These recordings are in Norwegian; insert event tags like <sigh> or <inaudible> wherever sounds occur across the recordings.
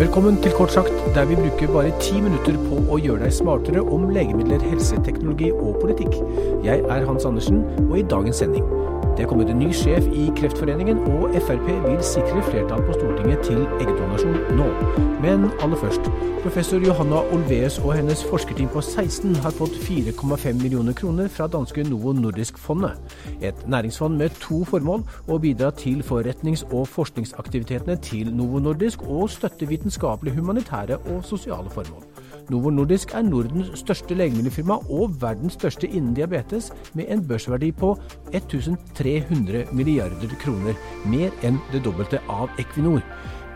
Velkommen til Kort sagt, der vi bruker bare ti minutter på å gjøre deg smartere om legemidler, helseteknologi og politikk. Jeg er Hans Andersen, og i dagens sending det er kommet en ny sjef i Kreftforeningen, og Frp vil sikre flertall på Stortinget til eggdonasjon nå. Men aller først. Professor Johanna Olveus og hennes forskerteam på 16 har fått 4,5 millioner kroner fra danske Novo Nordisk-fondet. Et næringsfond med to formål å bidra til forretnings- og forskningsaktivitetene til Novo Nordisk og støtte vitenskapelige, humanitære og sosiale formål. Novo Nordisk er Nordens største legemiddelfirma og verdens største innen diabetes, med en børsverdi på 1300 milliarder kroner, mer enn det dobbelte av Equinor.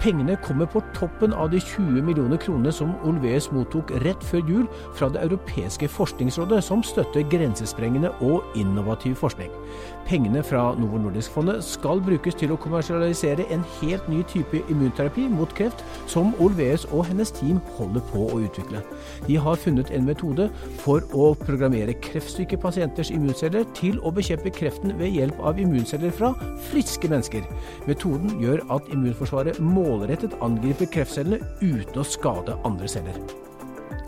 Pengene kommer på toppen av de 20 millioner kronene som Olveus mottok rett før jul fra Det europeiske forskningsrådet, som støtter grensesprengende og innovativ forskning. Pengene fra Novo Nordisk-fondet skal brukes til å kommersialisere en helt ny type immunterapi mot kreft, som Olveus og hennes team holder på å utvikle. De har funnet en metode for å programmere kreftsyke pasienters immunceller til å bekjempe kreften ved hjelp av immunceller fra friske mennesker. Metoden gjør at immunforsvaret måler målrettet angriper kreftcellene uten å skade andre celler.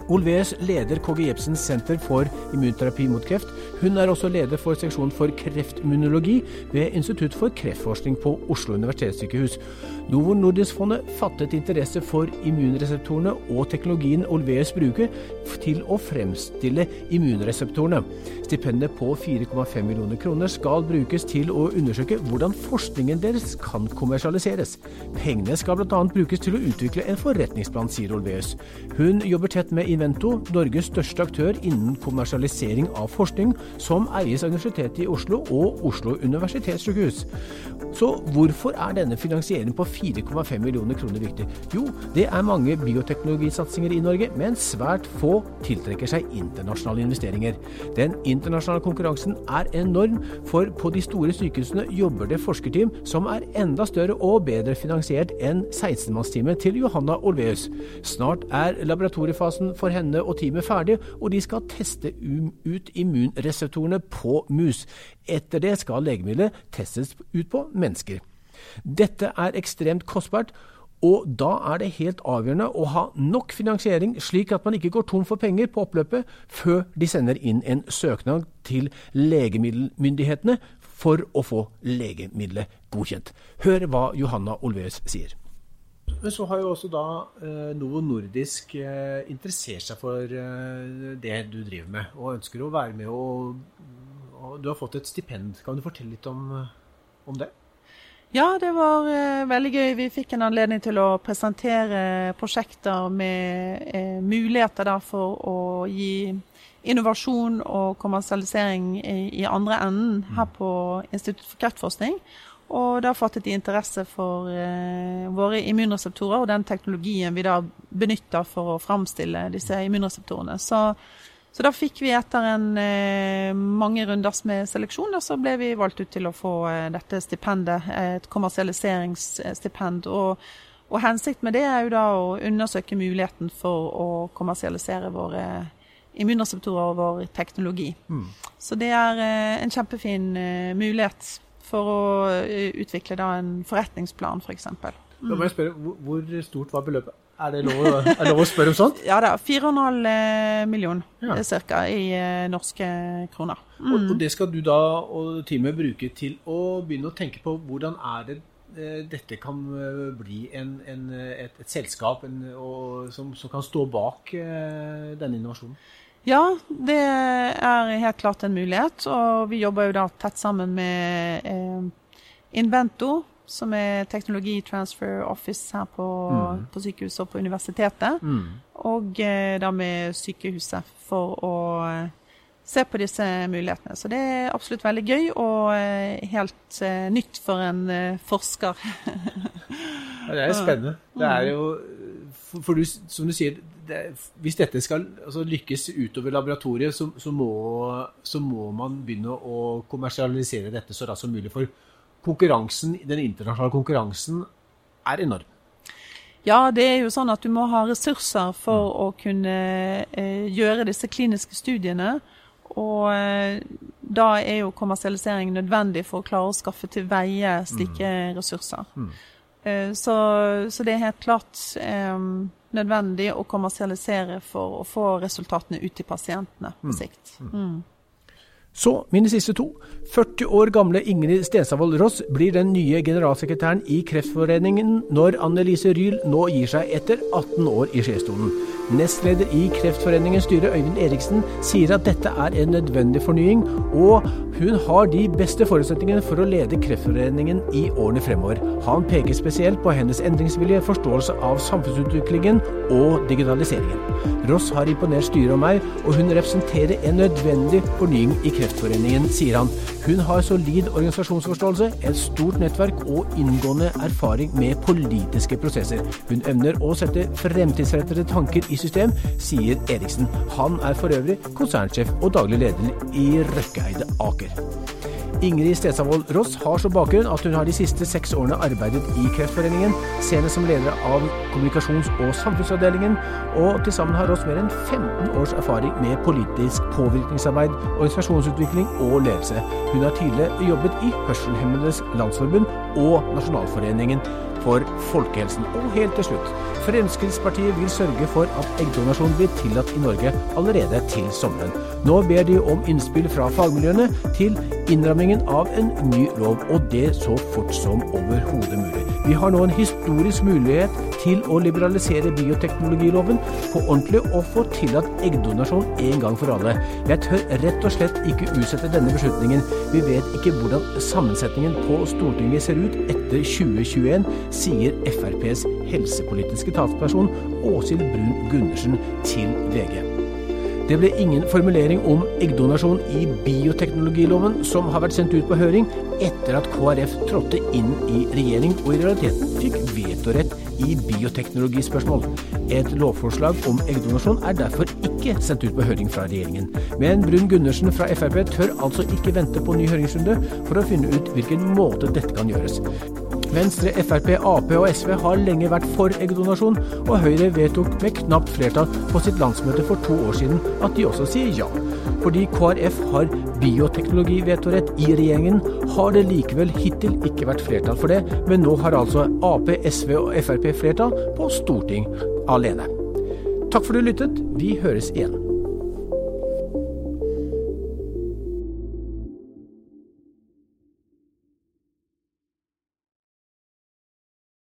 Olveus leder KG Jepsens senter for immunterapi mot kreft. Hun er også leder for seksjon for kreftmunologi ved Institutt for kreftforskning på Oslo universitetssykehus. Novo Nordisk-fondet fattet interesse for immunreseptorene og teknologien Olveus bruker til å fremstille immunreseptorene. Stipendet på 4,5 millioner kroner skal brukes til å undersøke hvordan forskningen deres kan kommersialiseres. Pengene skal bl.a. brukes til å utvikle en forretningsplan, sier Olveus. Hun jobber tett med Invento, Norges største aktør innen kommersialisering av forskning, som eies av Universitetet i Oslo og Oslo universitetssykehus. Så hvorfor er denne finansieringen på 4,5 millioner kroner viktig? Jo, det er mange bioteknologisatsinger i Norge, men svært få tiltrekker seg internasjonale investeringer. Den internasjonale konkurransen er enorm, for på de store sykehusene jobber det forskerteam som er enda større og bedre finansiert enn 16-mannsteamet til Johanna Olveus. Snart er laboratoriefasen for henne og teamet ferdig, og de skal teste ut immunreseptorene på mus. Etter det skal legemiddelet testes ut på mennesker. Dette er ekstremt kostbart, og da er det helt avgjørende å ha nok finansiering, slik at man ikke går tom for penger på oppløpet før de sender inn en søknad til legemiddelmyndighetene for å få legemiddelet godkjent. Hør hva Johanna Olveus sier. Men så har jo også da eh, Novo Nordisk eh, interessert seg for eh, det du driver med, og ønsker å være med og, og Du har fått et stipend. Kan du fortelle litt om, om det? Ja, det var eh, veldig gøy. Vi fikk en anledning til å presentere prosjekter med eh, muligheter da, for å gi innovasjon og kommersialisering i, i andre enden mm. her på Institutt for kreftforskning. Og da fattet de interesse for eh, våre immunreseptorer og den teknologien vi da benytter for å framstille disse immunreseptorene. Så så da fikk vi etter en eh, mange runders med seleksjon, og så ble vi valgt ut til å få eh, dette stipendet, et kommersialiseringsstipend. Og, og hensikten med det er jo da å undersøke muligheten for å kommersialisere våre immunreseptorer og vår teknologi. Mm. Så det er eh, en kjempefin eh, mulighet for å uh, utvikle da en forretningsplan, f.eks. For mm. Da må jeg spørre, hvor stort var beløpet? Er det lov, er lov å spørre om sånt? ja da. 4,5 millioner million ja. ca. i eh, norske kroner. Mm. Og, og, det skal du da og teamet bruke til å begynne å tenke på hvordan er det eh, dette kan bli en, en, et, et, selskap en, og, som, som, kan stå bak denne innovasjonen? Ja, det er helt klart en mulighet. Og vi jobber jo da tett sammen med eh, Invento, som er Teknologi Transfer Office her på, mm. på sykehuset og på universitetet. Mm. Og eh, da med sykehuset for å eh, se på disse mulighetene. Så det er absolutt veldig gøy og eh, helt uh, nytt for en uh, forsker. <laughs> det er jo spennende. Det er jo For, for du, som du sier, det, hvis dette skal altså, lykkes utover laboratoriet, så, så, må, så, må, man begynne å kommersialisere dette så raskt som mulig. For konkurransen, den internasjonale konkurransen er enorm. Ja, det er jo sånn at du må ha ressurser for mm. å kunne eh, gjøre disse kliniske studiene. Og eh, da er jo kommersialisering nødvendig for å klare å skaffe til veie slike mm. ressurser. Mm. Så, så, det er helt klart nødvendig å kommersialisere for å få resultatene ut til pasientene på mm. sikt. Mm. Så mine siste to. 40 år gamle Ingrid Stensavold Ross blir den nye generalsekretæren i Kreftforeningen når Annelise Ryhl nå gir seg etter 18 år i skjestolen. Nestleder i Kreftforeningens styre, Øyvind Eriksen, sier at dette er en nødvendig fornying, og hun har de beste forutsetningene for å lede Kreftforeningen i årene fremover. Han peker spesielt på hennes endringsvilje, forståelse av samfunnsutviklingen og digitaliseringen. Ross har imponert styret og meg, og hun representerer en nødvendig fornying i Kreftforeningen, sier han. Hun har solid organisasjonsforståelse, et stort nettverk og inngående erfaring med politiske prosesser. Hun evner å sette fremtidsrettede tanker i system, sier Eriksen. Han er for øvrig konsernsjef og daglig leder i Røkkeeide Aker. Ingrid Stedsavold Ross har som bakgrunn at hun har de siste seks årene arbeidet i Kreftforeningen, senest som leder av kommunikasjons- og samfunnsavdelingen, og til sammen har Ross mer enn 15 års erfaring med politisk påvirkningsarbeid, organisasjonsutvikling og ledelse. Hun har tidligere jobbet i Hørselshemmedes Landsforbund og Nasjonalforeningen for folkehelsen. Og helt til slutt, Fremskrittspartiet vil sørge for at eggdonasjon blir tillatt i Norge allerede til sommeren. Nå ber de om innspill fra fagmiljøene til innrammingen av en ny lov, og det så fort som overhodet mulig. Vi har nå en historisk mulighet til å liberalisere bioteknologiloven på ordentlig og få tillatt eggdonasjon en gang for alle. Jeg tør rett og slett ikke utsette denne beslutningen. Vi vet ikke hvordan sammensetningen på Stortinget ser ut etter 2021, sier FrPs helsepolitiske talsperson Åshild Brun Gundersen til VG. Det ble ingen formulering om eggdonasjon i bioteknologiloven, som har vært sendt ut på høring etter at KrF trådte inn i regjering og i realiteten fikk vetorett i bioteknologispørsmål. Et lovforslag om eggdonasjon er derfor ikke sendt ut på høring fra regjeringen. Men Brun Gundersen fra Frp tør altså ikke vente på ny høringsrunde for å finne ut hvilken måte dette kan gjøres. Venstre, Frp, Ap og SV har lenge vært for eggdonasjon, og Høyre vedtok med knapt flertall på sitt landsmøte for to år siden at de også sier ja. Fordi KrF har bioteknologivetorett i regjeringen, har det likevel hittil ikke vært flertall for det, men nå har altså Ap, SV og Frp flertall på Storting alene. Takk for at du lyttet, vi høres igjen.